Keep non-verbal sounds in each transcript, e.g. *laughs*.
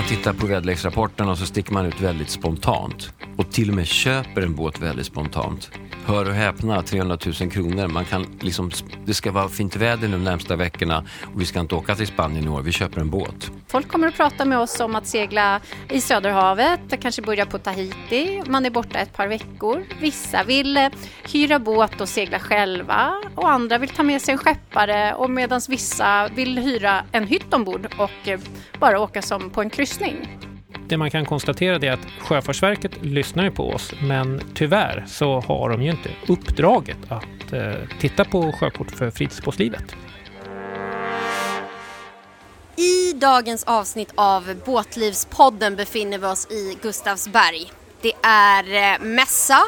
Man tittar på väderleksrapporten och så sticker man ut väldigt spontant. Till och med köper en båt väldigt spontant. Hör och häpna, 300 000 kronor. Man kan liksom, det ska vara fint väder de närmsta veckorna och vi ska inte åka till Spanien i år, vi köper en båt. Folk kommer att prata med oss om att segla i Söderhavet, kanske börja på Tahiti. Man är borta ett par veckor. Vissa vill eh, hyra båt och segla själva och andra vill ta med sig en skeppare och medan vissa vill hyra en hytt ombord och eh, bara åka som på en kryssning. Det man kan konstatera är att Sjöfartsverket lyssnar ju på oss, men tyvärr så har de ju inte uppdraget att eh, titta på sjökort för fritidsbåtslivet. I dagens avsnitt av Båtlivspodden befinner vi oss i Gustavsberg. Det är eh, mässa,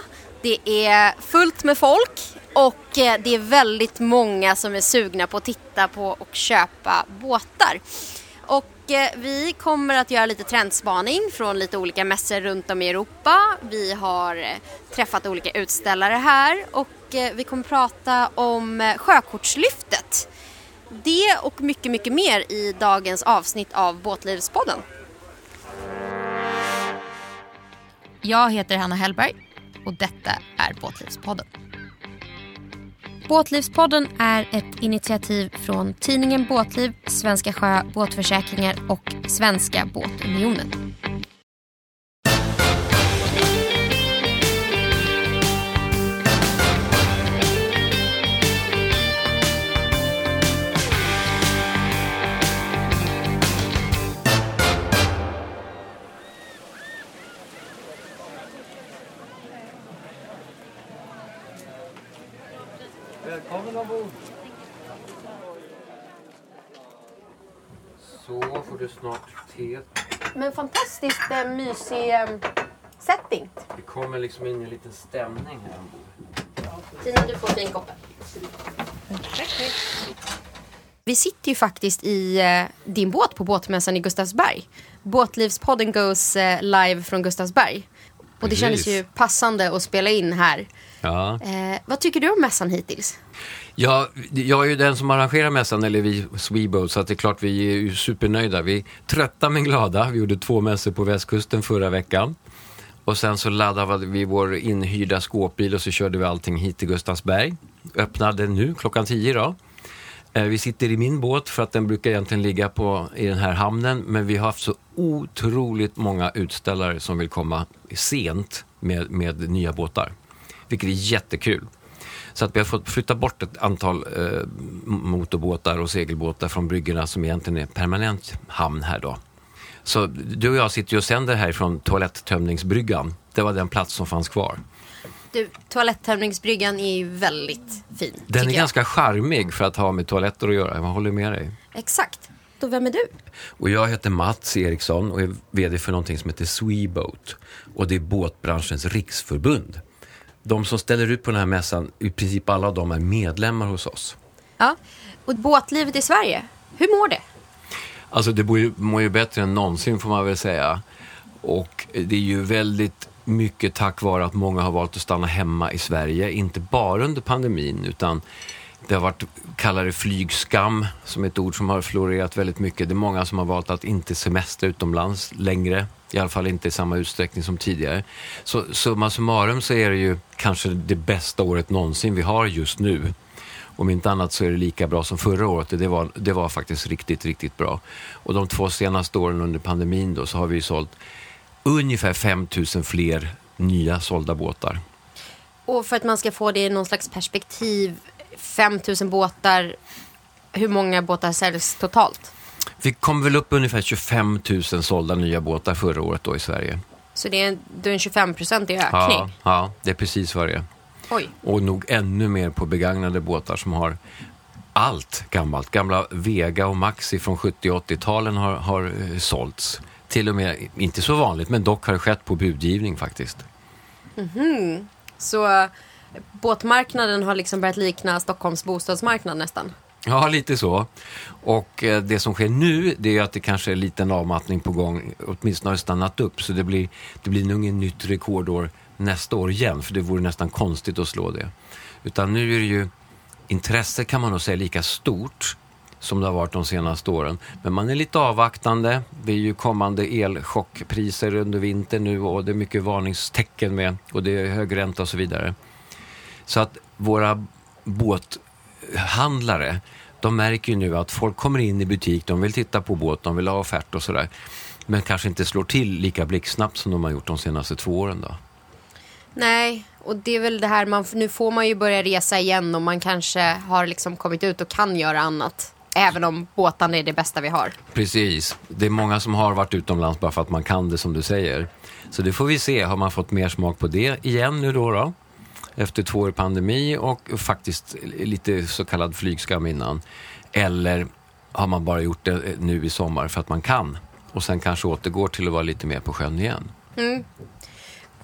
det är fullt med folk och eh, det är väldigt många som är sugna på att titta på och köpa båtar. Och vi kommer att göra lite trendspaning från lite olika mässor runt om i Europa. Vi har eh, träffat olika utställare här och eh, vi kommer prata om eh, Sjökortslyftet. Det och mycket, mycket mer i dagens avsnitt av Båtlivspodden. Jag heter Hanna Hellberg och detta är Båtlivspodden. Båtlivspodden är ett initiativ från tidningen Båtliv, Svenska Sjö Båtförsäkringar och Svenska Båtunionen. Snart te. Men fantastiskt eh, mysig eh, setting. Vi kommer liksom in i en liten stämning här ombord. Tina, du får finkoppen. Vi sitter ju faktiskt i eh, din båt på båtmässan i Gustavsberg. Båtlivspodden goes eh, live från Gustavsberg. Och det Precis. kändes ju passande att spela in här. Ja. Eh, vad tycker du om mässan hittills? Ja, jag är ju den som arrangerar mässan, eller vi Sweboat, så att det är klart vi är ju supernöjda. Vi är trötta men glada. Vi gjorde två mässor på västkusten förra veckan. Och sen så laddade vi vår inhyrda skåpbil och så körde vi allting hit till Gustavsberg. Öppnade nu klockan 10 då. Eh, Vi sitter i min båt för att den brukar egentligen ligga på, i den här hamnen. Men vi har haft så otroligt många utställare som vill komma sent med, med nya båtar. Vilket är jättekul. Så att vi har fått flytta bort ett antal eh, motorbåtar och segelbåtar från bryggorna som egentligen är permanent hamn här då. Så du och jag sitter ju och sänder härifrån toaletttömningsbryggan. Det var den plats som fanns kvar. Du, toalettömningsbryggan är ju väldigt fin. Den är jag. ganska charmig för att ha med toaletter att göra. Jag håller med dig. Exakt. Då vem är du? Och jag heter Mats Eriksson och är VD för någonting som heter Sweboat. Och det är båtbranschens riksförbund. De som ställer ut på den här mässan, i princip alla av dem är medlemmar hos oss. Ja. Och båtlivet i Sverige, hur mår det? Alltså det mår ju, mår ju bättre än någonsin får man väl säga. Och det är ju väldigt mycket tack vare att många har valt att stanna hemma i Sverige. Inte bara under pandemin utan det har varit, kallar det flygskam, som är ett ord som har florerat väldigt mycket. Det är många som har valt att inte semestra utomlands längre. I alla fall inte i samma utsträckning som tidigare. Så summa summarum så är det ju kanske det bästa året någonsin vi har just nu. Om inte annat så är det lika bra som förra året. och Det var, det var faktiskt riktigt, riktigt bra. Och de två senaste åren under pandemin då så har vi ju sålt ungefär 5 000 fler nya sålda båtar. Och för att man ska få det i någon slags perspektiv, 5000 båtar, hur många båtar säljs totalt? Vi kom väl upp ungefär 25 000 sålda nya båtar förra året då i Sverige. Så det är en, det är en 25-procentig ökning. Ja, ja, det är precis vad det är. Oj. Och nog ännu mer på begagnade båtar som har allt gammalt. Gamla Vega och Maxi från 70 och 80-talen har, har eh, sålts. Till och med, inte så vanligt, men dock har det skett på budgivning faktiskt. Så eh, båtmarknaden har liksom börjat likna Stockholms bostadsmarknad nästan. Ja, lite så. Och eh, det som sker nu, det är att det kanske är en liten avmattning på gång. Åtminstone har det stannat upp. Så det blir, det blir nog inget nytt rekordår nästa år igen. För det vore nästan konstigt att slå det. Utan nu är det ju, intresset kan man nog säga lika stort som det har varit de senaste åren. Men man är lite avvaktande. Det är ju kommande elchockpriser under vintern nu och det är mycket varningstecken med och det är hög ränta och så vidare. Så att våra båt båthandlare, de märker ju nu att folk kommer in i butik, de vill titta på båt, de vill ha offert och sådär. Men kanske inte slår till lika blixtsnabbt som de har gjort de senaste två åren då. Nej, och det är väl det här, man, nu får man ju börja resa igen och man kanske har liksom kommit ut och kan göra annat. Även om båtarna är det bästa vi har. Precis. Det är många som har varit utomlands bara för att man kan det som du säger. Så det får vi se. Har man fått mer smak på det igen nu då? då? Efter två år pandemi och faktiskt lite så kallad flygskam innan. Eller har man bara gjort det nu i sommar för att man kan? Och sen kanske återgår till att vara lite mer på sjön igen. Mm.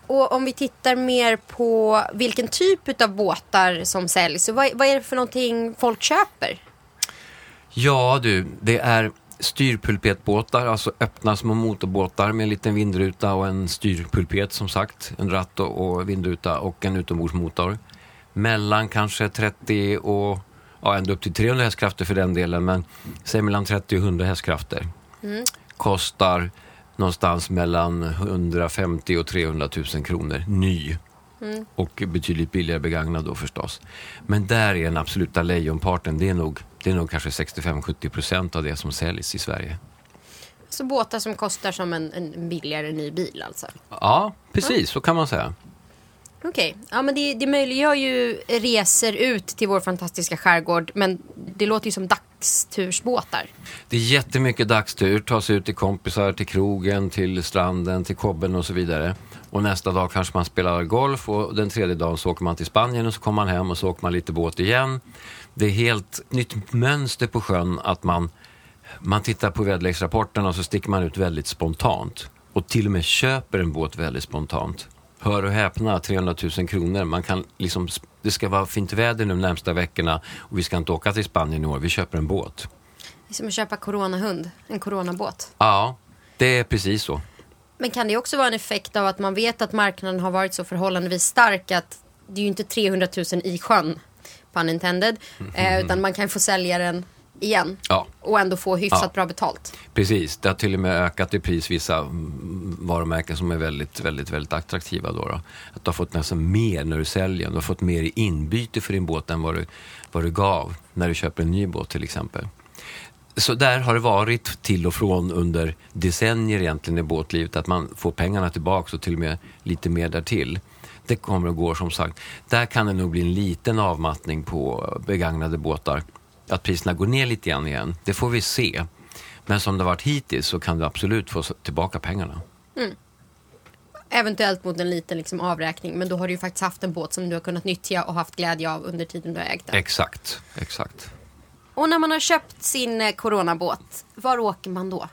Och om vi tittar mer på vilken typ av båtar som säljs. Vad, vad är det för någonting folk köper? Ja du, det är styrpulpetbåtar, alltså öppna små motorbåtar med en liten vindruta och en styrpulpet som sagt, en ratt och, vindruta och en utombordsmotor. Mellan kanske 30 och ja, ända upp till 300 hästkrafter för den delen, men säg mellan 30 och 100 hästkrafter. Mm. Kostar någonstans mellan 150 och 300 000 kronor ny. Mm. Och betydligt billigare begagnad då förstås. Men där är den absoluta lejonparten, det är nog, det är nog kanske 65-70 procent av det som säljs i Sverige. Så båtar som kostar som en, en billigare ny bil alltså? Ja, precis mm. så kan man säga. Okej, okay. ja men det, det möjliggör ju resor ut till vår fantastiska skärgård men det låter ju som dagstursbåtar. Det är jättemycket dagstur, ta sig ut till kompisar, till krogen, till stranden, till kobben och så vidare. Och nästa dag kanske man spelar golf och den tredje dagen så åker man till Spanien och så kommer man hem och så åker man lite båt igen. Det är helt nytt mönster på sjön att man, man tittar på väderleksrapporten och så sticker man ut väldigt spontant. Och till och med köper en båt väldigt spontant. Hör och häpna, 300 000 kronor. Man kan liksom, det ska vara fint väder nu de närmsta veckorna och vi ska inte åka till Spanien i år. Vi köper en båt. Det är som att köpa coronahund, en coronabåt. Ja, det är precis så. Men kan det också vara en effekt av att man vet att marknaden har varit så förhållandevis stark att det är ju inte 300 000 i sjön, pun intended, mm utan man kan få sälja den igen ja. och ändå få hyfsat ja. bra betalt. Precis, det har till och med ökat i pris vissa varumärken som är väldigt, väldigt, väldigt attraktiva. Då, då. Att du har fått nästan mer när du säljer, du har fått mer i inbyte för din båt än vad du, vad du gav när du köper en ny båt till exempel. Så där har det varit till och från under decennier egentligen i båtlivet, att man får pengarna tillbaka och till och med lite mer därtill. Det kommer och går som sagt. Där kan det nog bli en liten avmattning på begagnade båtar att priserna går ner lite grann igen. Det får vi se. Men som det har varit hittills så kan du absolut få tillbaka pengarna. Mm. Eventuellt mot en liten liksom avräkning, men då har du ju faktiskt haft en båt som du har kunnat nyttja och haft glädje av under tiden du har ägt den. Exakt, exakt. Och när man har köpt sin eh, coronabåt, var åker man då?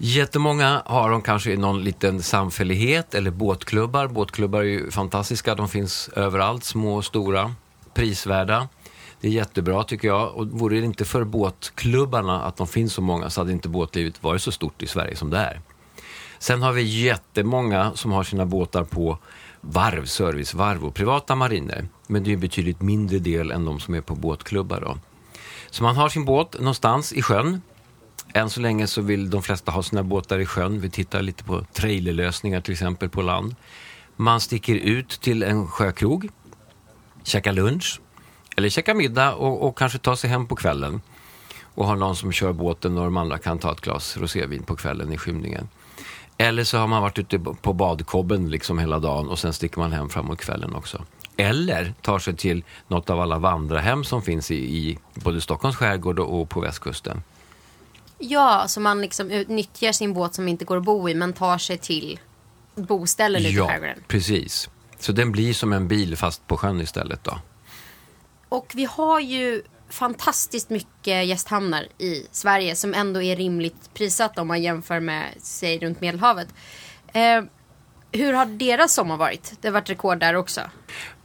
Jättemånga har de kanske i någon liten samfällighet eller båtklubbar. Båtklubbar är ju fantastiska, de finns överallt, små och stora, prisvärda. Det är jättebra tycker jag. Och vore det inte för båtklubbarna, att de finns så många, så hade inte båtlivet varit så stort i Sverige som det är. Sen har vi jättemånga som har sina båtar på varv, servicevarv och privata mariner. Men det är en betydligt mindre del än de som är på båtklubbar. Då. Så man har sin båt någonstans i sjön. Än så länge så vill de flesta ha sina båtar i sjön. Vi tittar lite på trailerlösningar till exempel på land. Man sticker ut till en sjökrog, käkar lunch eller käkar middag och, och kanske tar sig hem på kvällen och har någon som kör båten och de andra kan ta ett glas rosévin på kvällen i skymningen. Eller så har man varit ute på badkobben liksom hela dagen och sen sticker man hem framåt kvällen också. Eller tar sig till något av alla vandrarhem som finns i, i både Stockholms skärgård och på västkusten. Ja, så man liksom nyttjar sin båt som inte går att bo i men tar sig till boställen ute ja, i skärgården. precis. Så den blir som en bil fast på sjön istället då. Och vi har ju fantastiskt mycket gästhamnar i Sverige som ändå är rimligt prissatta om man jämför med, säg runt Medelhavet. Eh, hur har deras sommar varit? Det har varit rekord där också.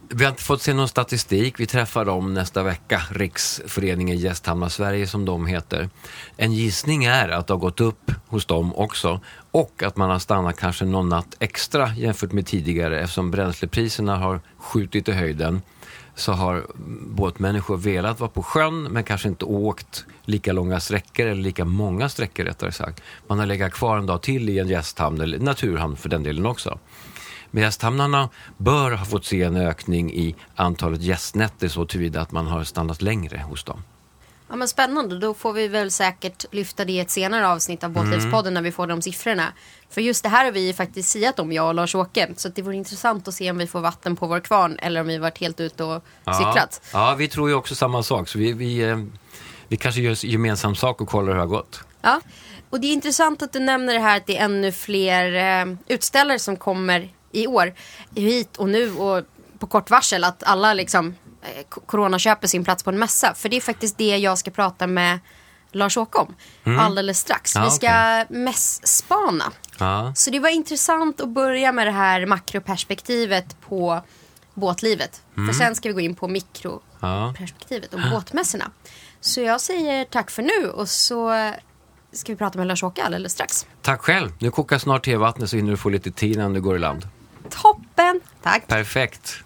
Vi har inte fått se någon statistik. Vi träffar dem nästa vecka, Riksföreningen Gästhamnar Sverige som de heter. En gissning är att det har gått upp hos dem också och att man har stannat kanske någon natt extra jämfört med tidigare eftersom bränslepriserna har skjutit i höjden så har båtmänniskor velat vara på sjön men kanske inte åkt lika långa sträckor eller lika många sträckor rättare sagt. Man har legat kvar en dag till i en gästhamn eller naturhamn för den delen också. Gästhamnarna bör ha fått se en ökning i antalet gästnätter så tillvida att man har stannat längre hos dem. Ja, men spännande, då får vi väl säkert lyfta det i ett senare avsnitt av Båtlivspodden Mm. när vi får de siffrorna. För just det här har vi faktiskt siat om, jag och Lars-Åke. Så det vore intressant att se om vi får vatten på vår kvarn eller om vi varit helt ute och cyklat. Ja, ja, vi tror ju också samma sak. Så vi, vi, eh, vi kanske gör gemensam sak och kollar hur det har gått. Ja, och det är intressant att du nämner det här att det är ännu fler eh, utställare som kommer i år hit och nu och på kort varsel att alla liksom eh, corona köper sin plats på en mässa. För det är faktiskt det jag ska prata med Lars-Åke om alldeles strax. Mm. Ja, Vi ska mässpana. Ja. Så det var intressant att börja med det här makroperspektivet på båtlivet. För sen ska vi gå in på mikroperspektivet och båtmässorna. Så jag säger tack för nu och så ska vi prata med Lars-Åke alldeles strax. Tack själv. Nu kokar snart tevattnet så hinner du få lite tid innan du går i land. Toppen! Tack! Perfekt.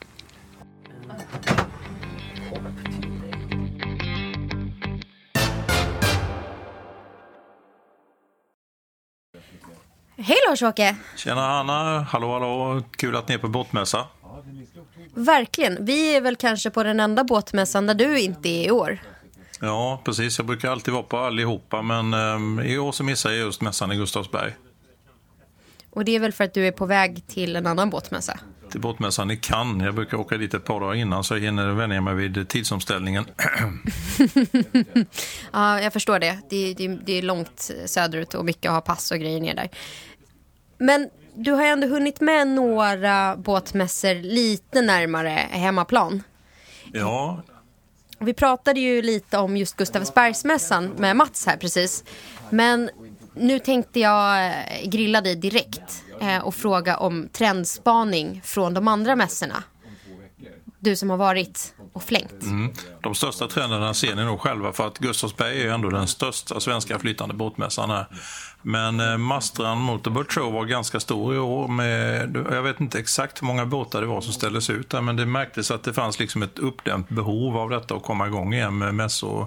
Hej Lars-Åke! Tjena Hanna, hallå hallå, kul att ni är på båtmässa. Verkligen. Vi är väl kanske på den enda båtmässan där du inte är i år. Ja, precis, jag brukar alltid vara på allihopa men um, i år så missar jag just mässan i Gustavsberg. Och det är väl för att du är på väg till en annan båtmässa. Till båtmässan i Cannes. Jag brukar åka dit ett par dagar innan så jag hinner vänja mig vid tidsomställningen. *laughs* Ja, jag förstår det. Det, det. det är långt söderut och mycket att ha pass och grejer ner där. Men du har ju ändå hunnit med några båtmässor lite närmare hemmaplan. ja, Vi pratade ju lite om just Gustavsbergsmässan med Mats här precis. Men nu tänkte jag eh, grilla dig direkt eh, och fråga om trendspaning från de andra mässorna. Du som har varit och flängt. mm. de största trenderna ser ni nog själva för att Gustavsberg är ju ändå den största svenska flytande båtmässan här. Men eh, Mastran Motorboat Show var ganska stor i år. Med, jag vet inte exakt hur många båtar det var som ställdes ut där, men det märktes att det fanns liksom ett uppdämt behov av detta att komma igång igen med mässor.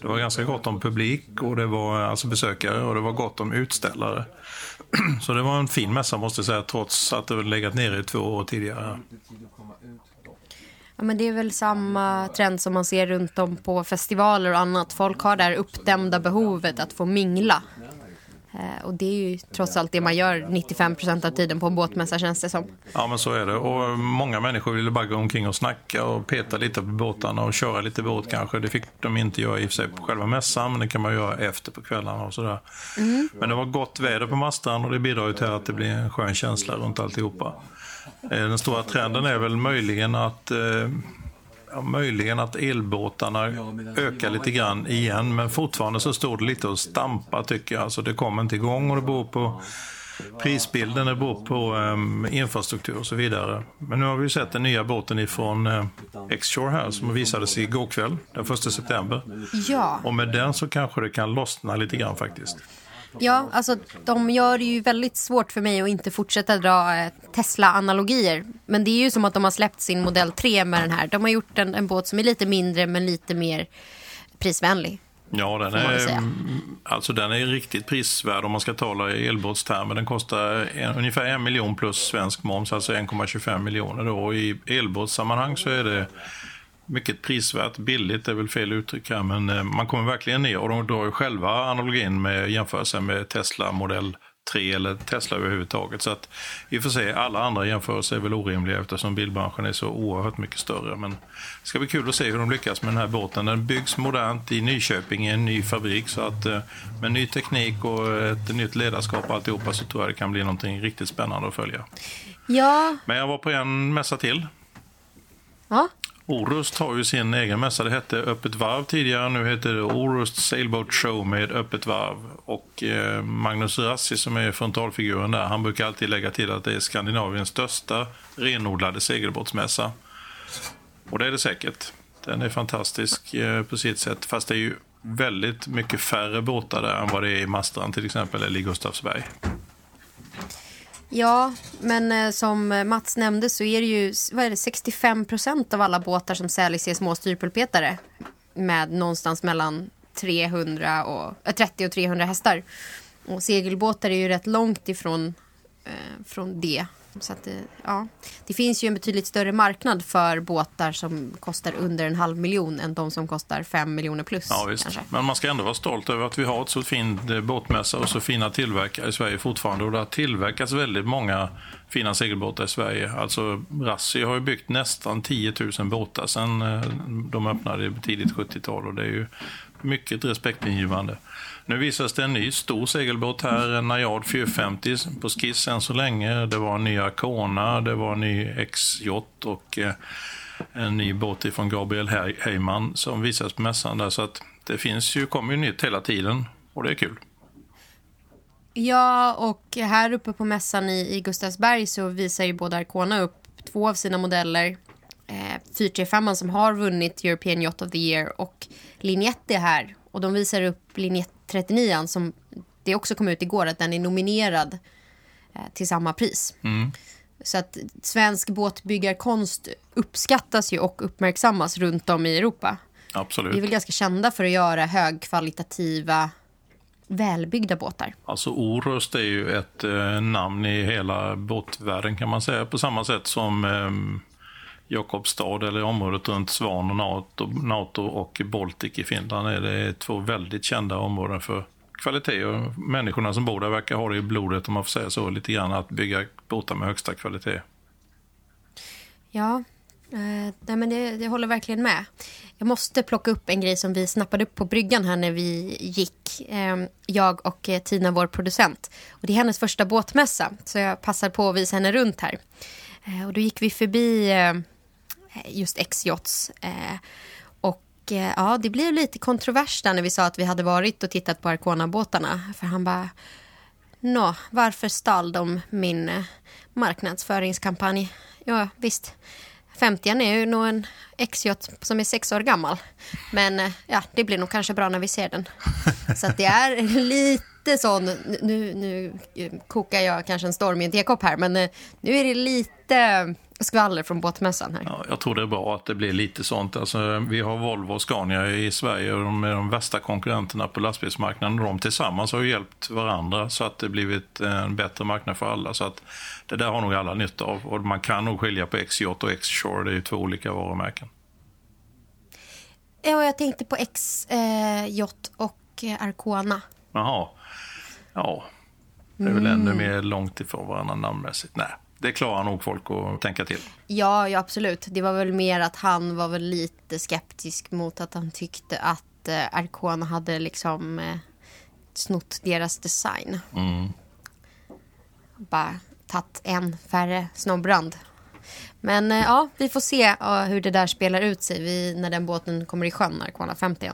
Det var ganska gott om publik och det var alltså besökare och det var gott om utställare. *clears throat* Så det var en fin mässa måste jag säga, trots att det legat nere i två år tidigare. Ja, men det är väl samma trend som man ser runt om på festivaler och annat. Folk har det här uppdämda behovet att få mingla. Eh, och det är ju trots allt det man gör 95% av tiden på en båtmässa känns det som. Ja, men så är det. Och många människor ville bara gå omkring och snacka och peta lite på båtarna och köra lite båt kanske. Det fick de inte göra i och för sig på själva mässan, men det kan man göra efter på kvällarna och sådär. Men det var gott väder på Mastran och det bidrar ju till att det blir en skön känsla runt alltihopa. Eh, Den stora trenden är väl möjligen att eh, Ja, möjligen att elbåtarna ökar lite grann igen, men fortfarande så står det lite och stampar tycker jag. Alltså det kommer inte igång och det beror på prisbilden, det beror på um, infrastruktur och så vidare. Men nu har vi ju sett den nya båten ifrån uh, X-Shore här som visades igår kväll, den 1 september. Ja. Och med den så kanske det kan lossna lite grann faktiskt. Ja, alltså de gör det ju väldigt svårt för mig att inte fortsätta dra eh, Tesla-analogier. Men det är ju som att de har släppt sin modell 3 med den här. De har gjort en, en båt som är lite mindre men lite mer prisvänlig. Ja, den är, mm, alltså den är riktigt prisvärd om man ska tala i elbåtstermer. Den kostar en, ungefär en miljon plus svensk moms, alltså 1,25 miljoner. Då. Och I elbåtssammanhang så är det mycket prisvärt. Billigt är väl fel uttryck här, men eh, man kommer verkligen ner. Och de drar ju själva analogin med jämförelse med Tesla modell 3 eller Tesla överhuvudtaget. Så att i och för sig, alla andra jämförelser är väl orimliga eftersom bilbranschen är så oerhört mycket större. Men det ska bli kul att se hur de lyckas med den här båten. Den byggs modernt i Nyköping i en ny fabrik. Så att eh, med ny teknik och ett nytt ledarskap och alltihopa så tror jag det kan bli någonting riktigt spännande att följa. Ja, Men jag var på en mässa till. ja. Orust har ju sin egen mässa. Det hette Öppet varv tidigare. Nu heter det Orust Sailboat Show med Öppet varv. Och eh, Magnus Rassi som är frontalfiguren där, han brukar alltid lägga till att det är Skandinaviens största renodlade segelbåtsmässa. Och det är det säkert. Den är fantastisk eh, på sitt sätt. Fast det är ju väldigt mycket färre båtar där än vad det är i Mastran till exempel eller i Gustavsberg. Ja, men eh, som eh, Mats nämnde så är det ju vad är det, 65 procent av alla båtar som säljs är små styrpulpetare med någonstans mellan 300 och, eh, äh, 30 och 300 hästar. Och segelbåtar är ju rätt långt ifrån eh, från det. Så att, ja. Det finns ju en betydligt större marknad för båtar som kostar under en halv miljon än de som kostar fem miljoner plus. Ja, visst. Kanske. Men man ska ändå vara stolt över att vi har ett så fint eh, båtmässa och så fina tillverkare i Sverige fortfarande. Och det har tillverkats väldigt många fina segelbåtar i Sverige. Alltså Rassi har ju byggt nästan 10 000 båtar sedan eh, de öppnade tidigt 70-tal och det är ju mycket respektingivande. Nu visas det en ny stor segelbåt här, en Najad 450 på skiss än så länge. Det var en ny Arcona, det var en ny XJ och eh, en ny båt från Gabriel Heyman som visas på mässan där. Så att det finns ju, kommer ju nytt hela tiden och det är kul. Ja, och här uppe på mässan i, i Gustavsberg så visar ju både Arcona upp två av sina modeller. Eh, 435 som har vunnit European Yacht of the Year och Linjett är här. Och de visar upp Linjett 39 som det också kom ut igår att den är nominerad eh, till samma pris. Mm. Så att svensk båtbyggarkonst uppskattas ju och uppmärksammas runt om i Europa. Absolut. Vi är väl ganska kända för att göra högkvalitativa välbyggda båtar. Alltså Orust är ju ett eh, namn i hela båtvärlden kan man säga. På samma sätt som eh, Jakobstad eller området runt Svan och NATO, NATO och Baltic i Finland är det två väldigt kända områden för kvalitet och människorna som bor där verkar ha det i blodet om man får säga så lite grann att bygga båtar med högsta kvalitet. Ja, eh, nej men det, det håller verkligen med. Jag måste plocka upp en grej som vi snappade upp på bryggan här när vi gick. Eh, jag och eh, Tina, vår producent. Och det är hennes första båtmässa, så jag passar på att visa henne runt här. Eh, och då gick vi förbi eh, just X-Yachts. Eh, och eh, ja, det blev lite kontrovers där när vi sa att vi hade varit och tittat på Arcona-båtarna. För han bara, nå, varför stal de min eh, marknadsföringskampanj? Ja, visst. 50 är ju nog en X-yacht som är sex år gammal. Men ja, det blir nog kanske bra när vi ser den. Så att det är *laughs* lite sån, nu, nu kokar jag kanske en storm i en tekopp här, men nu är det lite skvaller från båtmässan här. Ja, jag tror det är bra att det blir lite sånt. Alltså, vi har Volvo och Scania i Sverige och de är de värsta konkurrenterna på lastbilsmarknaden. De tillsammans har hjälpt varandra så att det blivit en bättre marknad för alla. Så att det där har nog alla nytta av. Och man kan nog skilja på XJ och X-Shore. Det är ju två olika varumärken. Ja, jag tänkte på XJ och eh, Arcona. Jaha. Ja, det är väl mm. ännu mer långt ifrån varandra namnmässigt. Nej, det klarar nog folk att tänka till. Ja, ja, absolut. Det var väl mer att han var väl lite skeptisk mot att han tyckte att eh, Arcona hade liksom eh, snott deras design. Mm. Bara tagit en färre snobbrand. Men eh, ja, vi får se uh, hur det där spelar ut sig vi, när den båten kommer i sjön, Arcona 50. Eh,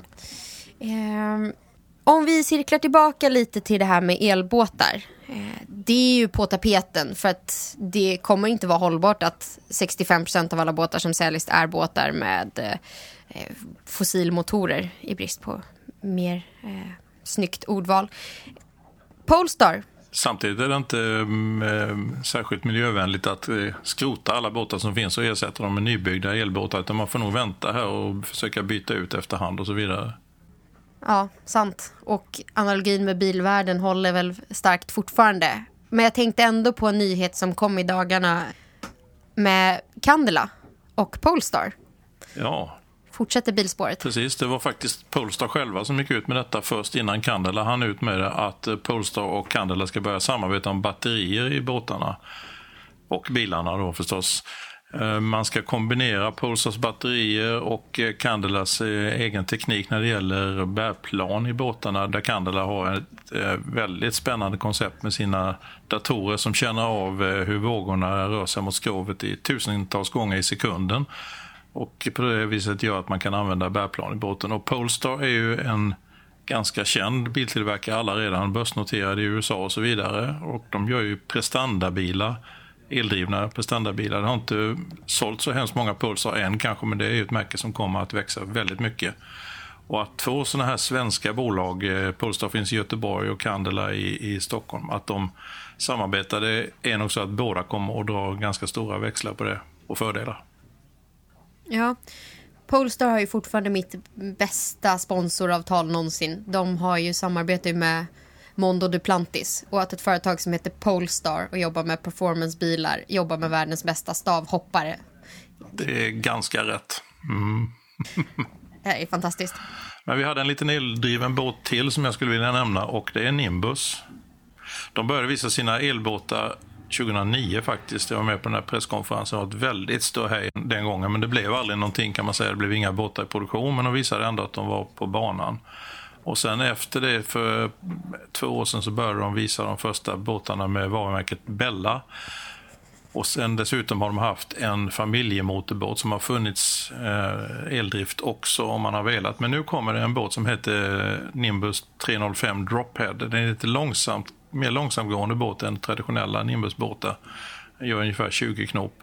om vi cirklar tillbaka lite till det här med elbåtar. Eh, det är ju på tapeten för att det kommer inte vara hållbart att 65% av alla båtar som säljs är båtar med eh, eh, fossilmotorer i brist på mer eh, snyggt ordval. Polestar. Samtidigt är det inte eh, särskilt miljövänligt att eh, skrota alla båtar som finns och ersätta dem med nybyggda elbåtar. Utan man får nog vänta här och försöka byta ut efterhand och så vidare. Ja, sant. Och analogin med bilvärlden håller väl starkt fortfarande. Men jag tänkte ändå på en nyhet som kom i dagarna med Candela och Polestar. Ja. Fortsätter bilspåret. Precis, det var faktiskt Polestar själva som gick ut med detta först innan Candela hann ut med det. Att Polestar och Candela ska börja samarbeta om batterier i båtarna. Och bilarna då förstås. Eh, man ska kombinera Polestars batterier och eh, Candelas eh, egen teknik när det gäller bärplan i båtarna där Candela har ett väldigt spännande koncept med sina datorer som känner av hur vågorna rör sig mot skrovet i tusentals gånger i sekunden. Och på det viset gör att man kan använda bärplan i båten. Och Polestar är ju en ganska känd biltillverkare, alla redan börsnoterade i USA och så vidare. Och de gör ju prestandabilar eldrivna prestandabilar. Det har inte sålt så hemskt många Pulsar än kanske, men det är ett märke som kommer att växa väldigt mycket. Och att två sådana här svenska bolag, eh, Polestar finns i Göteborg och Candela i, i Stockholm, att de samarbetar, det är nog så att båda kommer att dra ganska stora växlar på det och fördelar. Ja, Polestar har ju fortfarande mitt bästa sponsoravtal någonsin. De har ju samarbete med Mondo Duplantis och att ett företag som heter Polestar och jobbar med performancebilar jobbar med världens bästa stavhoppare. Det är ganska rätt. Mm. det är fantastiskt. Men vi hade en liten eldriven båt till som jag skulle vilja nämna och det är Nimbus. De började visa sina elbåtar 2009 faktiskt. Jag var med på den här presskonferensen. Det var ett väldigt ståhej den gången, men det blev aldrig någonting kan man säga. Det blev inga båtar i produktion, men de visade ändå att de var på banan. Och sen efter det, för två år sedan, så började de visa de första båtarna med varumärket Bella. Och sen dessutom har de haft en familjemotorbåt som har funnits eh, eldrift också om man har velat. Men nu kommer det en båt som heter Nimbus 305 Drophead. Den är lite långsamt, mer långsamgående båt än traditionella Nimbusbåtar. Den gör ungefär 20 knop.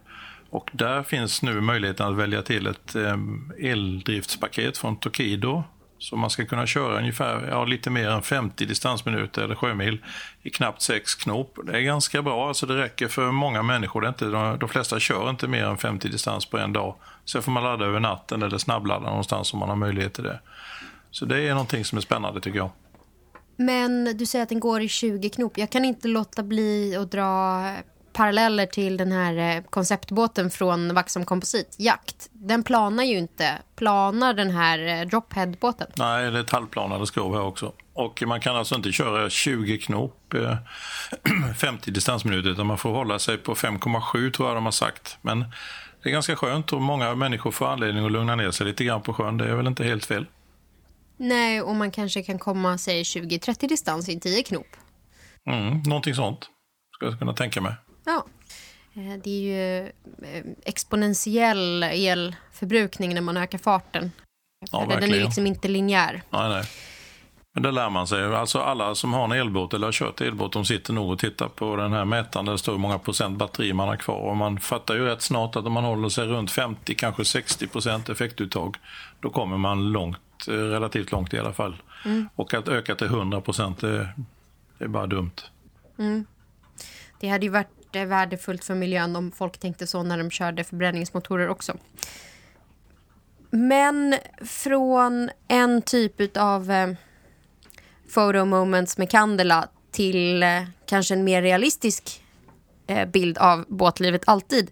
Och där finns nu möjligheten att välja till ett eh, eldriftspaket från Tokido så man ska kunna köra ungefär ja, lite mer än 50 distansminuter eller sjömil i knappt 6 knop. Det är ganska bra, alltså det räcker för många människor. Det är inte, de, de flesta kör inte mer än 50 distans på en dag. Sen får man ladda över natten eller snabbladda någonstans om man har möjlighet till det. Så det är någonting som är spännande tycker jag. Men du säger att den går i 20 knop. Jag kan inte låta bli att dra paralleller till den här eh, konceptbåten från Vaxholm Komposit, Jakt. Den planar ju inte. Planar den här eh, Drophead-båten? Nej, det är ett halvplanade skrov här också. Och man kan alltså inte köra 20 knop, 50 eh, *clears throat* distansminuter, utan man får hålla sig på 5,7 tror jag de har sagt. Men det är ganska skönt och många människor får anledning att lugna ner sig lite grann på sjön. Det är väl inte helt fel. Nej, och man kanske kan komma, säg 20-30 distans i 10 knop. Mm, någonting sånt, skulle jag kunna tänka mig. Ja. Eh, det är ju eh, exponentiell elförbrukning när man ökar farten. Ja, Den är liksom inte linjär. Nej, nej. Men det lär man sig. Alltså alla som har en elbåt eller har kört elbåt, de sitter nog och tittar på den här mätaren där det står hur många procent batteri man har kvar. Och man fattar ju rätt snart att om man håller sig runt 50, kanske 60 procent effektuttag, då kommer man långt, eh, relativt långt i alla fall. Mm. Och att öka till 100 procent, det, är bara dumt. Mm. Det hade ju varit värdefullt för miljön om folk tänkte så när de körde förbränningsmotorer också. Men från en typ av eh, photo moments med Candela till eh, kanske en mer realistisk eh, bild av båtlivet alltid.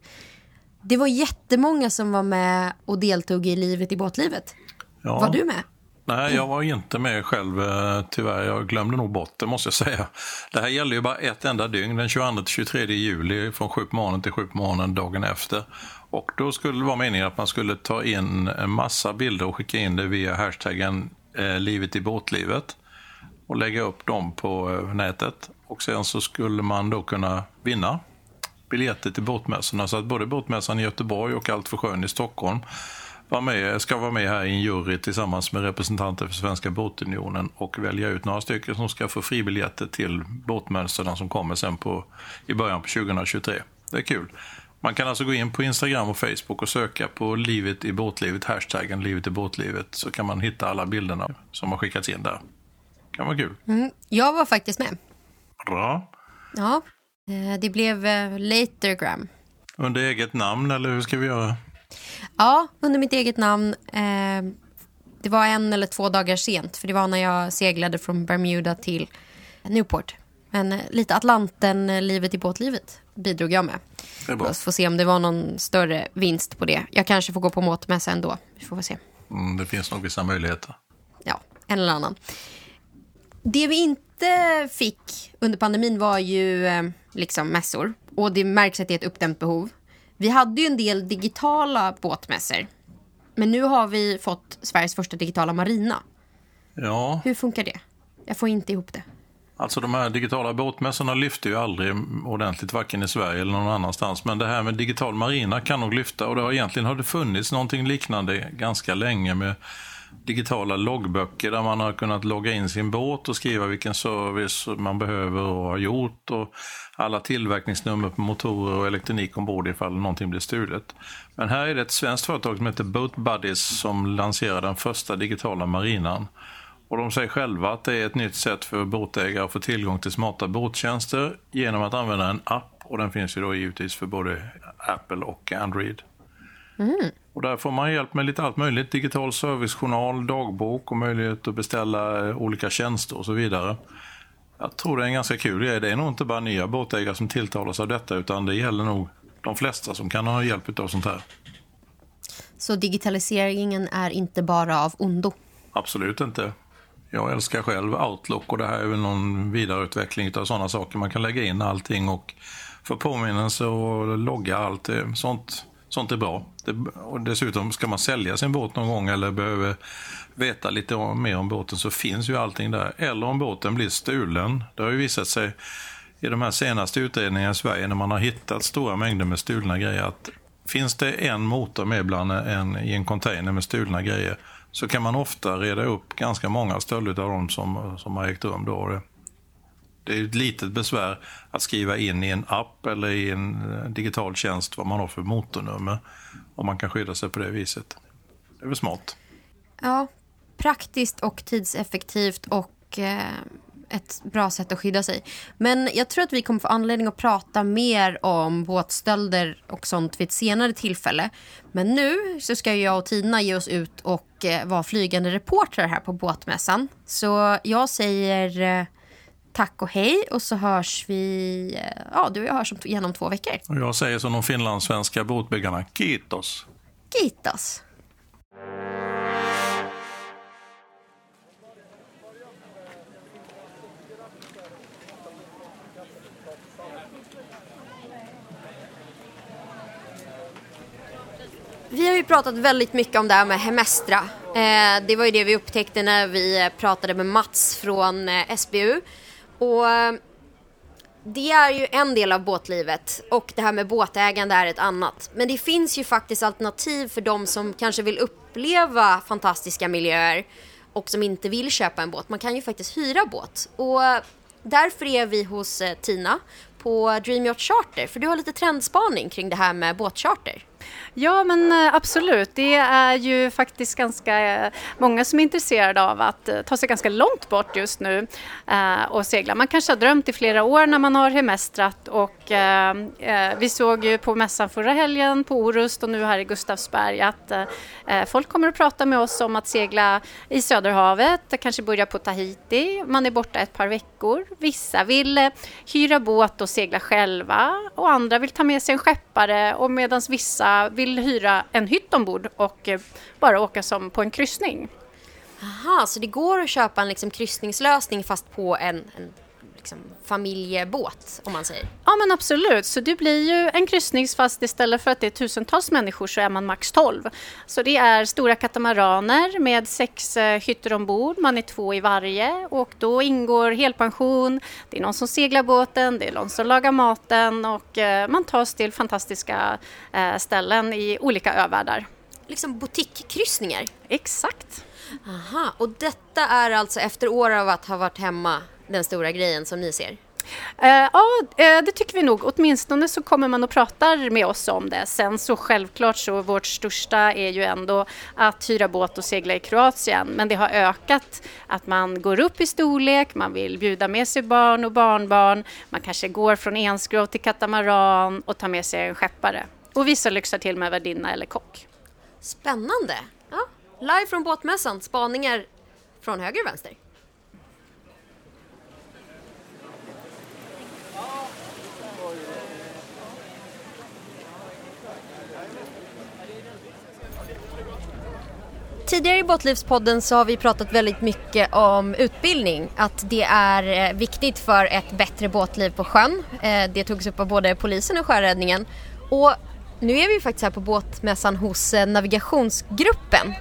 Det var jättemånga som var med och deltog i livet i båtlivet. Ja. Var du med? Nej, jag var inte med själv eh, tyvärr. Jag glömde nog bort det måste jag säga. Det här gäller ju bara ett enda dygn, den 22-23 juli från 7 på morgonen till 7 på morgonen dagen efter. Och då skulle det vara meningen att man skulle ta in en massa bilder och skicka in det via hashtaggen eh, livet i båtlivet och lägga upp dem på eh, nätet. Och sen så skulle man då kunna vinna biljetter till båtmässorna. Så att både båtmässan i Göteborg och Allt för sjön i Stockholm var med, ska vara med här i en jury tillsammans med representanter för Svenska Båtunionen och välja ut några stycken som ska få fribiljetter till båtmönstren som kommer sen på, i början på 2023. Det är kul. Man kan alltså gå in på Instagram och Facebook och söka på livet i båtlivet, hashtaggen livet i båtlivet, så kan man hitta alla bilderna som har skickats in där. kan vara kul. Mm, jag var faktiskt med. Bra. Ja, eh, det blev eh, Latergram. Under eget namn, eller hur ska vi göra? Ja, under mitt eget namn. Eh, det var en eller två dagar sent, för det var när jag seglade från Bermuda till Newport. Men eh, lite Atlanten-livet i båtlivet bidrog jag med. Det är bra. Får se om det var någon större vinst på det. Jag kanske får gå på båtmässa ändå. Vi får se. Mm, det finns nog vissa möjligheter. Ja, en eller annan. Det vi inte fick under pandemin var ju eh, liksom mässor. Och det märks att det är ett uppdämt behov. Vi hade ju en del digitala båtmässor. Men nu har vi fått Sveriges första digitala marina. Ja. Hur funkar det? Jag får inte ihop det. Alltså de här digitala båtmässorna lyfter ju aldrig ordentligt, varken i Sverige eller någon annanstans. Men det här med digital marina kan nog lyfta och det har egentligen har det funnits någonting liknande ganska länge med digitala loggböcker där man har kunnat logga in sin båt och skriva vilken service man behöver och har gjort och alla tillverkningsnummer på motorer och elektronik ombord ifall någonting blir stulet. Men här är det ett svenskt företag som heter Boat Buddies som lanserar den första digitala marinan. Och de säger själva att det är ett nytt sätt för båtägare att få tillgång till smarta båttjänster genom att använda en app och den finns ju då givetvis för både Apple och Android. Mm. Och där får man hjälp med lite allt möjligt. Digital servicejournal, dagbok och möjlighet att beställa eh, olika tjänster och så vidare. Jag tror det är en ganska kul grej. Det är nog inte bara nya båtägare som tilltalas av detta utan det gäller nog de flesta som kan ha hjälp av sånt här. Så digitaliseringen är inte bara av ondo? Absolut inte. Jag älskar själv Outlook och det här är väl någon vidareutveckling av sådana saker. Man kan lägga in allting och få påminnelse och logga allt. Sånt, sånt är bra. Det, och dessutom ska man sälja sin båt någon gång eller behöver veta lite mer om båten så finns ju allting där. Eller om båten blir stulen. Det har ju visat sig i de här senaste utredningarna i Sverige när man har hittat stora mängder med stulna grejer att finns det en motor med bland en, i en container med stulna grejer så kan man ofta reda upp ganska många stölder av dem som, som har ägt rum. Då. Det är ett litet besvär att skriva in i en app eller i en eh, digital tjänst vad man har för motornummer. Om man kan skydda sig på det viset. Det är väl smart. Ja, praktiskt och tidseffektivt och eh, ett bra sätt att skydda sig. Men jag tror att vi kommer få anledning att prata mer om båtstölder och sånt vid ett senare tillfälle. Men nu så ska jag och Tina ge oss ut och eh, vara flygande reportrar här på båtmässan. Så jag säger eh, tack och hej och så hörs vi, eh, ja du och jag hörs igen om två veckor. Och jag säger som de finlandssvenska båtbyggarna, kiitos. Kiitos. Vi har ju pratat väldigt mycket om det här med Hemestra. Eh, det var ju det vi upptäckte när vi pratade med Mats från eh, SBU. Och eh, det är ju en del av båtlivet och det här med båtägande är ett annat. Men det finns ju faktiskt alternativ för de som kanske vill uppleva fantastiska miljöer och som inte vill köpa en båt. Man kan ju faktiskt hyra båt. Och eh, därför är vi hos eh, Tina på Dream Yacht Charter, för du har lite trendspaning kring det här med båtcharter. Ja, men eh, absolut. Det är ju faktiskt ganska eh, många som är intresserade av att eh, ta sig ganska långt bort just nu och segla. Man kanske har drömt i flera år när man har hemestrat och vi såg ju på mässan förra helgen på Orust och nu här i Gustavsberg att folk kommer att prata med oss om att segla i Söderhavet, kanske börja på Tahiti. Man är borta ett par veckor. Vissa vill hyra båt och segla själva och andra vill ta med sig en skeppare och medan vissa vill hyra en hytt ombord och eh, bara åka som på en kryssning. Aha, så det går att köpa en liksom kryssningslösning fast på en, en liksom familjebåt om man säger? Ja men absolut, så det blir ju en kryssning fast istället för att det är tusentals människor så är man max 12. Så det är stora katamaraner med sex eh, hytter ombord, man är två i varje och då ingår helpension, det är någon som seglar båten, det är någon som lagar maten och eh, man tas till fantastiska eh, ställen i olika övärldar. Liksom boutiquekryssningar? Exakt. Aha, och detta är alltså efter år av att ha varit hemma den stora grejen som ni ser? Uh, ja, uh, det tycker vi nog. Åtminstone så kommer man och pratar med oss om det. Sen så självklart så vårt största är ju ändå att hyra båt och segla i Kroatien. Men det har ökat att man går upp i storlek, man vill bjuda med sig barn och barnbarn. Man kanske går från enskrov till katamaran och tar med sig en skeppare. Och vissa lyxar till med värdinna eller kock. Spännande! Ja, live från båtmässan, spaningar från höger och vänster. Tidigare i Båtlivspodden så har vi pratat väldigt mycket om utbildning. Att det är eh, viktigt för ett bättre båtliv på sjön. Eh, det togs upp av både polisen och sjöräddningen. Och nu är vi faktiskt här på båtmässan hos eh, navigationsgruppen.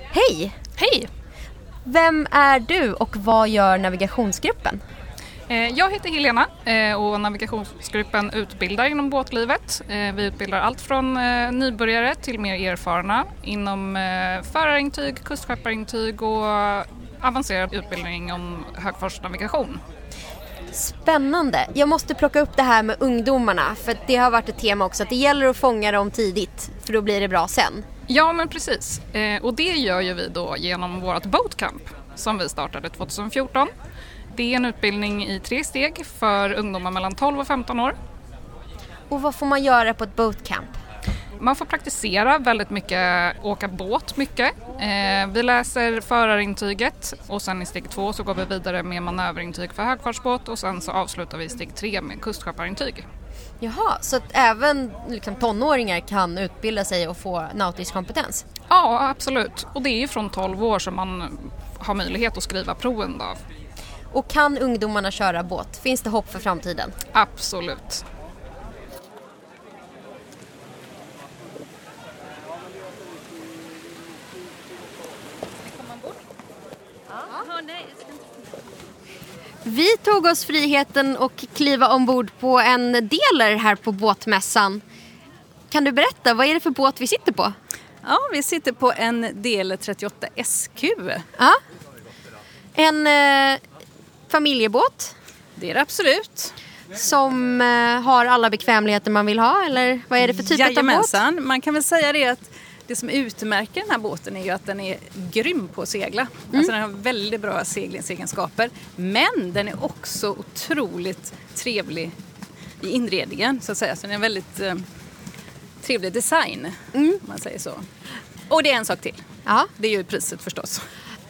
Hej! Hej! Vem är du och vad gör navigationsgruppen? Eh, jag heter Helena eh, och navigationsgruppen utbildar inom båtlivet. Eh, vi utbildar allt från nybörjare till mer erfarna inom förarintyg, kustskepparintyg och avancerad utbildning om högfartsnavigation. Spännande. Jag måste plocka upp det här med ungdomarna för det har varit ett tema också att det gäller att fånga dem tidigt för då blir det bra sen. Ja men precis och det gör ju vi då genom vårt boatcamp som vi startade 2014 det är en utbildning i tre steg för ungdomar mellan 12 och 15 år. Och vad får man göra på ett boatcamp? Man får praktisera väldigt mycket, åka båt mycket. Eh, vi läser förarintyget och sen i steg två så går vi vidare med manöverintyg för högfartsbåt och sen så avslutar vi i steg tre med kustskepparintyg. Jaha, så att även liksom, tonåringar kan utbilda sig och få nautisk kompetens? Ja, absolut. Och det är från 12 år som man har möjlighet att skriva proven då. Och kan ungdomarna köra båt? Finns det hopp för framtiden? Absolut. Vi tog oss friheten att kliva ombord på en deler här på båtmässan. Kan du berätta, vad är det för båt vi sitter på? Ja, vi sitter på en Deler 38 SQ. Ja. En eh, familjebåt. Det är det absolut. Som eh, har alla bekvämligheter man vill ha eller vad är det för typ Jajamensan. av båt? Man kan väl säga det att det som utmärker den här båten är ju att den är grym på att segla. Mm. Alltså den har väldigt bra seglingsegenskaper. Men den är också otroligt trevlig i inredningen så att säga. Så den är väldigt eh, trevlig design mm. om man säger så. Och det är en sak till. Ja. Det är ju priset förstås.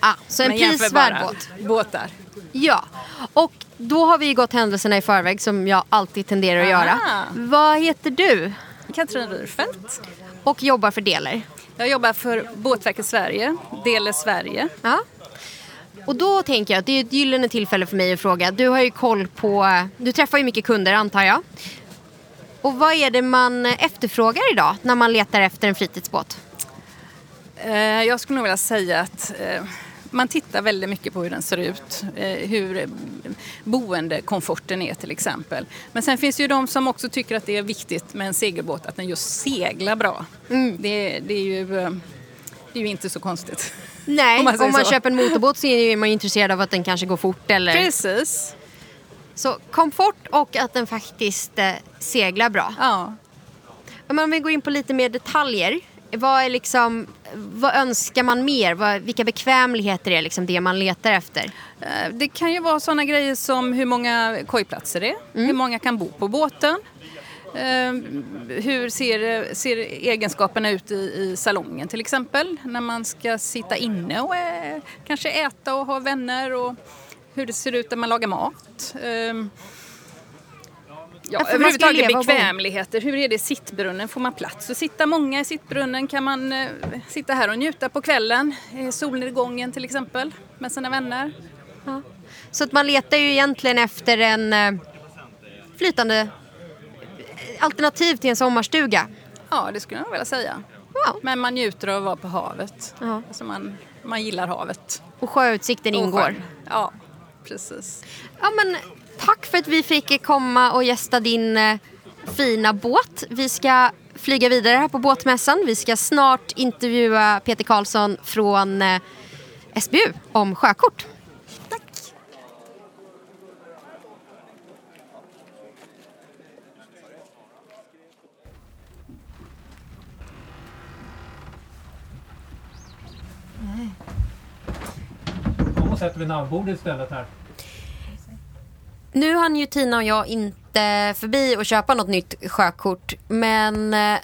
Ah, så en prisvärd båt. båtar. Ja, och då har vi gått händelserna i förväg som jag alltid tenderar att Aha. göra. Vad heter du? Katrin Ryrfeldt. Och jobbar för Deler? Jag jobbar för Båtverket Sverige, Deler Sverige. Ja. Och då tänker jag att det är ett gyllene tillfälle för mig att fråga. Du har ju koll på, du träffar ju mycket kunder antar jag. Och vad är det man efterfrågar idag när man letar efter en fritidsbåt? Eh, jag skulle nog vilja säga att eh, man tittar väldigt mycket på hur den ser ut, eh, hur boendekomforten är till exempel. Men sen finns det ju de som också tycker att det är viktigt med en segelbåt, att den just seglar bra. Mm. Det, det, är ju, det är ju inte så konstigt. Nej, om man, om man köper en motorbåt så är man ju intresserad av att den kanske går fort eller... Precis. Så komfort och att den faktiskt eh, seglar bra. Ja. Men om vi går in på lite mer detaljer. Vad, är liksom, vad önskar man mer? Vad, vilka bekvämligheter är liksom det man letar efter? Eh, det kan ju vara sådana grejer som hur många kojplatser det är, mm. hur många kan bo på båten. Uh, hur ser, ser egenskaperna ut i, i, salongen till exempel när man ska sitta inne och äh, kanske äta och ha vänner och hur det ser ut när man lagar mat. Uh, Ja, överhuvudtaget bekvämligheter. Hur är det i sittbrunnen? Får man plats att sitta många i sittbrunnen? Kan man eh, sitta här och njuta på kvällen? Eh, solnedgången till exempel med sina vänner. Ja. Så att man letar ju egentligen efter en eh, flytande eh, alternativ till en sommarstuga? Ja, det skulle jag vilja säga. Ja. Men man njuter av att vara på havet. Ja. Alltså man, man gillar havet. Och sjöutsikten och ingår? Ja, precis. Ja, men tack för att vi fick komma och gästa din eh, fina båt. Vi ska flyga vidare här på båtmässan. Vi ska snart intervjua Peter Karlsson från eh, SBU om sjökort. Tack. Kom och sätt vid navbordet istället här. Nu hann ju Tina och jag inte förbi och köpa något nytt sjökort. Men eh,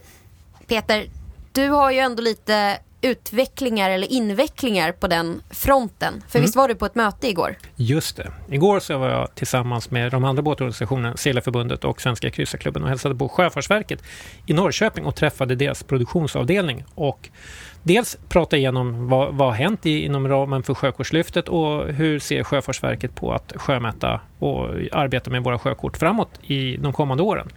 Peter, du har ju ändå lite utvecklingar eller invecklingar på den fronten. För mm. visst var du på ett möte igår? Just det. Igår så var jag tillsammans med de andra båtorganisationerna, Seglarförbundet och Svenska kryssarklubben och hälsade på Sjöfartsverket i Norrköping och träffade deras produktionsavdelning. Och dels prata igenom vad, vad har hänt i, inom ramen för Sjökortslyftet och hur ser Sjöfartsverket på att sjömäta och arbeta med våra sjökort framåt i de kommande åren.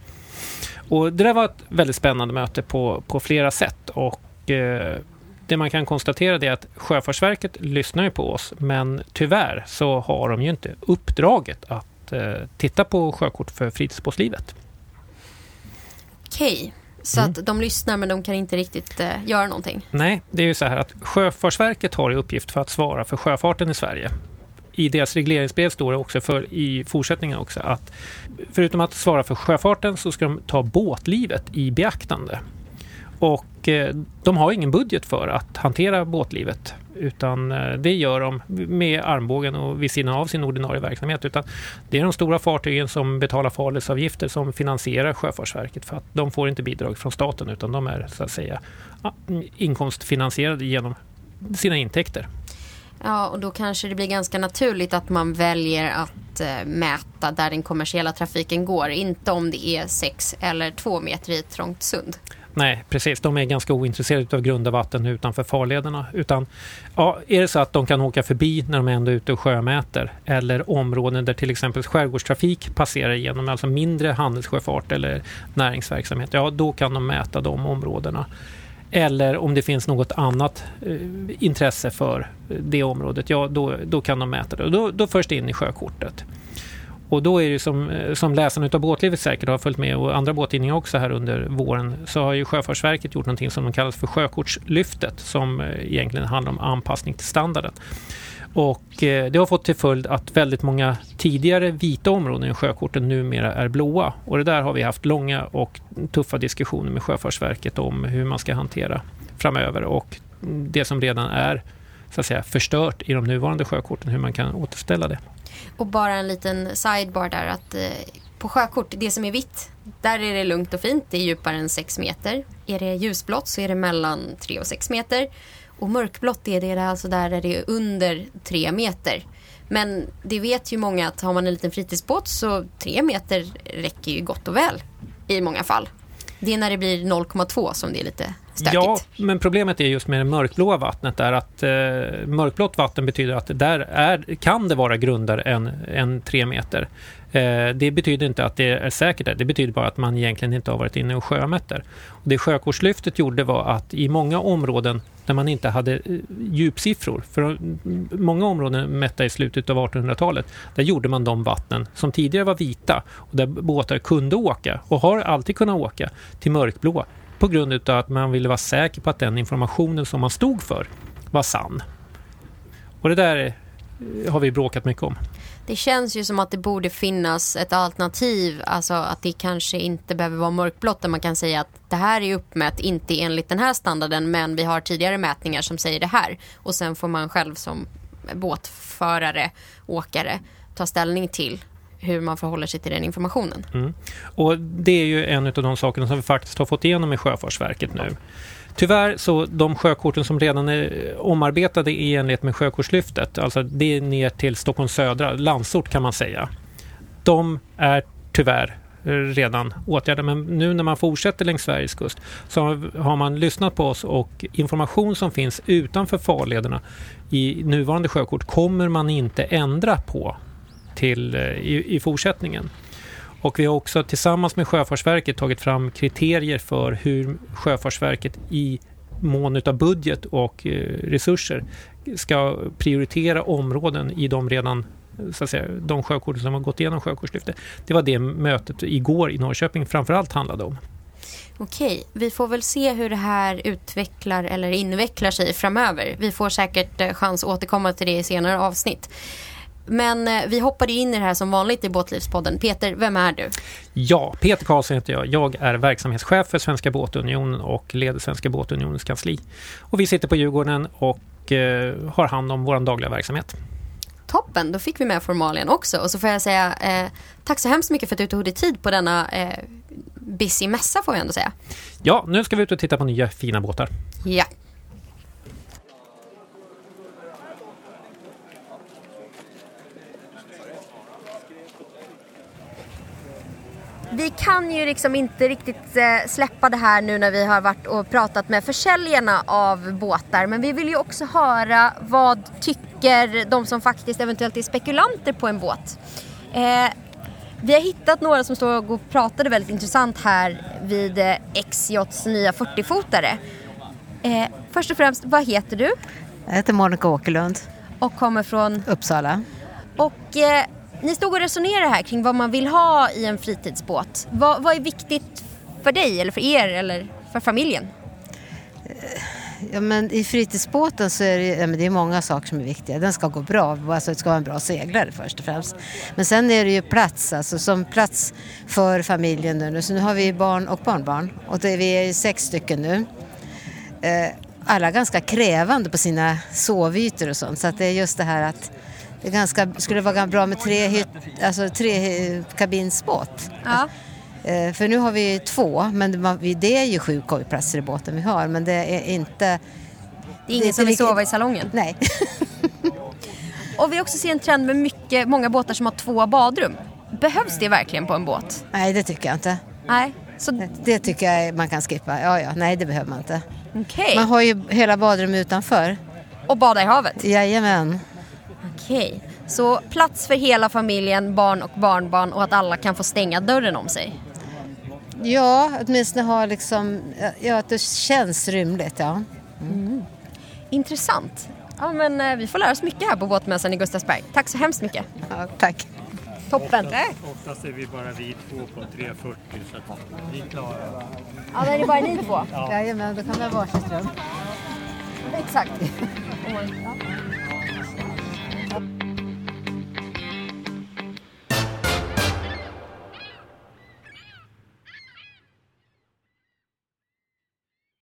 Och det där var ett väldigt spännande möte på, på flera sätt och eh, det man kan konstatera är att Sjöfartsverket lyssnar ju på oss men tyvärr så har de ju inte uppdraget att eh, titta på sjökort för fritidsbåtslivet. Okej, så Mm. att de lyssnar men de kan inte riktigt eh, göra någonting. Nej, det är ju så här att Sjöfartsverket har i uppgift för att svara för sjöfarten i Sverige. I deras regleringsbrev står det också för, i fortsättningen också att förutom att svara för sjöfarten så ska de ta båtlivet i beaktande. Och och eh, de har ingen budget för att hantera båtlivet utan eh, det gör de med armbågen och vid sidan av sin ordinarie verksamhet. Utan det är de stora fartygen som betalar farledsavgifter som finansierar Sjöfartsverket för att de får inte bidrag från staten utan de är så att säga inkomstfinansierade genom sina intäkter. Ja, och då kanske det blir ganska naturligt att man väljer att eh, mäta där den kommersiella trafiken går. Inte om det är 6 eller 2 meter i ett trångt sund. Nej, precis. De är ganska ointresserade av grunda vatten utanför farlederna. Utan, ja, är det så att de kan åka förbi när de är ändå ute och sjömäter eller områden där till exempel skärgårdstrafik passerar igenom, alltså mindre handelssjöfart eller näringsverksamhet, ja då kan de mäta de områdena. Eller om det finns något annat eh, intresse för eh, det området, ja då, då kan de mäta det. Då, då förs det in i sjökortet. Och då är det som, eh, som läsarna av Båtlivet säkert har följt med och andra båttidningar också här under våren så har ju Sjöfartsverket gjort någonting som de kallar för Sjökortslyftet som eh, egentligen handlar om anpassning till standarden. Och eh, det har fått till följd att väldigt många tidigare vita områden i sjökorten numera är blåa. Och det där har vi haft långa och tuffa diskussioner med Sjöfartsverket om hur man ska hantera framöver. Och det som redan är så att säga, förstört i de nuvarande sjökorten, hur man kan återställa det. Och bara en liten sidebar där att eh, på sjökort, det som är vitt, där är det lugnt och fint. Det är djupare än 6 meter. Är det ljusblått så är det mellan 3 och 6 meter. Och mörkblått är det alltså där det är under 3 meter. Men det vet ju många att har man en liten fritidsbåt så 3 meter räcker ju gott och väl i många fall. Det är när det blir 0,2 som det är lite stökigt. Ja, men problemet är just med det mörkblåa vattnet är att eh, mörkblått vatten betyder att där är, kan det vara grundare än, än tre meter. Eh, det betyder inte att det är säkert där. Det betyder bara att man egentligen inte har varit inne och sjömätt Och Det sjökortslyftet gjorde var att i många områden där man inte hade eh, djupsiffror, för mm, många områden mätta i slutet av 1800-talet, där gjorde man de vattnen som tidigare var vita och där båtar kunde åka och har alltid kunnat åka till mörkblå på grund av att man ville vara säker på att den informationen som man stod för var sann. Och det där eh, har vi bråkat mycket om. Det känns ju som att det borde finnas ett alternativ, alltså att det kanske inte behöver vara mörkblått där man kan säga att det här är uppmätt inte enligt den här standarden men vi har tidigare mätningar som säger det här och sen får man själv som båtförare, åkare ta ställning till hur man förhåller sig till den informationen. Mm. Och det är ju en av de sakerna som vi faktiskt har fått igenom i Sjöfartsverket nu. Tyvärr så de sjökorten som redan är omarbetade i enlighet med Sjökortslyftet, alltså det är ner till Stockholms södra, landsort kan man säga. De är tyvärr redan åtgärdade. Men nu när man fortsätter längs Sveriges kust så har man lyssnat på oss och information som finns utanför farlederna i nuvarande sjökort kommer man inte ändra på till, eh, i, i fortsättningen. Och vi har också tillsammans med Sjöfartsverket tagit fram kriterier för hur Sjöfartsverket i mån utav budget och eh, resurser ska prioritera områden i de redan så att säga, de sjökort som har gått igenom Sjökortslyftet. Det var det mötet igår i Norrköping framförallt handlade om. Okej, vi får väl se hur det här utvecklar eller invecklar sig framöver. Vi får säkert eh, chans att återkomma till det i senare avsnitt. Men eh, vi hoppade in i det här som vanligt i Båtlivspodden. Peter, vem är du? Ja, Peter Karlsson heter jag. Jag är verksamhetschef för Svenska Båtunionen och leder Svenska Båtunionens kansli. Och vi sitter på Djurgården och eh, har hand om vår dagliga verksamhet. Toppen, då fick vi med formalien också. Och så får jag säga eh, tack så hemskt mycket för att du tog dig tid på denna eh, busy mässa får jag ändå säga. Ja, nu ska vi ut och titta på nya fina båtar. Ja. Vi kan ju liksom inte riktigt eh, släppa det här nu när vi har varit och pratat med försäljarna av båtar. Men vi vill ju också höra vad tycker de som faktiskt eventuellt är spekulanter på en båt. Eh, vi har hittat några som står och pratade väldigt intressant här vid eh, XJs nya 40-fotare. Eh, först och främst, vad heter du? Jag heter Monica Åkerlund, Och kommer från... Uppsala. Och eh, ni stod och resonerade här kring vad man vill ha i en fritidsbåt. Vad, vad är viktigt för dig eller för er eller för familjen? Eh, ja, men I fritidsbåten så är det, ja, men det är många saker som är viktiga. Den ska gå bra, alltså det ska vara en bra seglare först och främst. Men sen är det ju plats, alltså som plats för familjen nu. Så nu har vi barn och barnbarn och det, vi är sex stycken nu. Eh, alla ganska krävande på sina sovytor och sånt så att det är just det här att det ganska, skulle vara bra med tre, hytt, alltså tre kabinsbåt. Ja. Eh, För nu har vi två, men det det är ju sju kojplatser i båten vi har, men det är inte... Det är ingen som vill sova i salongen. Nej. *laughs* Och vi också ser en trend med mycket, många båtar som har två badrum. Behövs det verkligen på en båt? Nej, det tycker jag inte. Nej. Så Det tycker jag man kan skippa. Ja, ja, nej det behöver man inte. okej. Man har ju hela badrummet utanför. Och bada i havet? Jajamän. Okej. Så plats för hela familjen, barn och barnbarn och att alla kan få stänga dörren om sig? Ja, åtminstone ha liksom, ja att det känns rymligt, ja. Intressant. Ja, men eh, vi får lära oss mycket här på båtmässan i Gustavsberg. Tack så hemskt mycket. ja tack. Toppen. Oftast är vi bara vi två på 340 så att vi klarar Ja, det är bara ni två. Jajamän, då kan vi ha varsitt rum. Exakt. *laughs*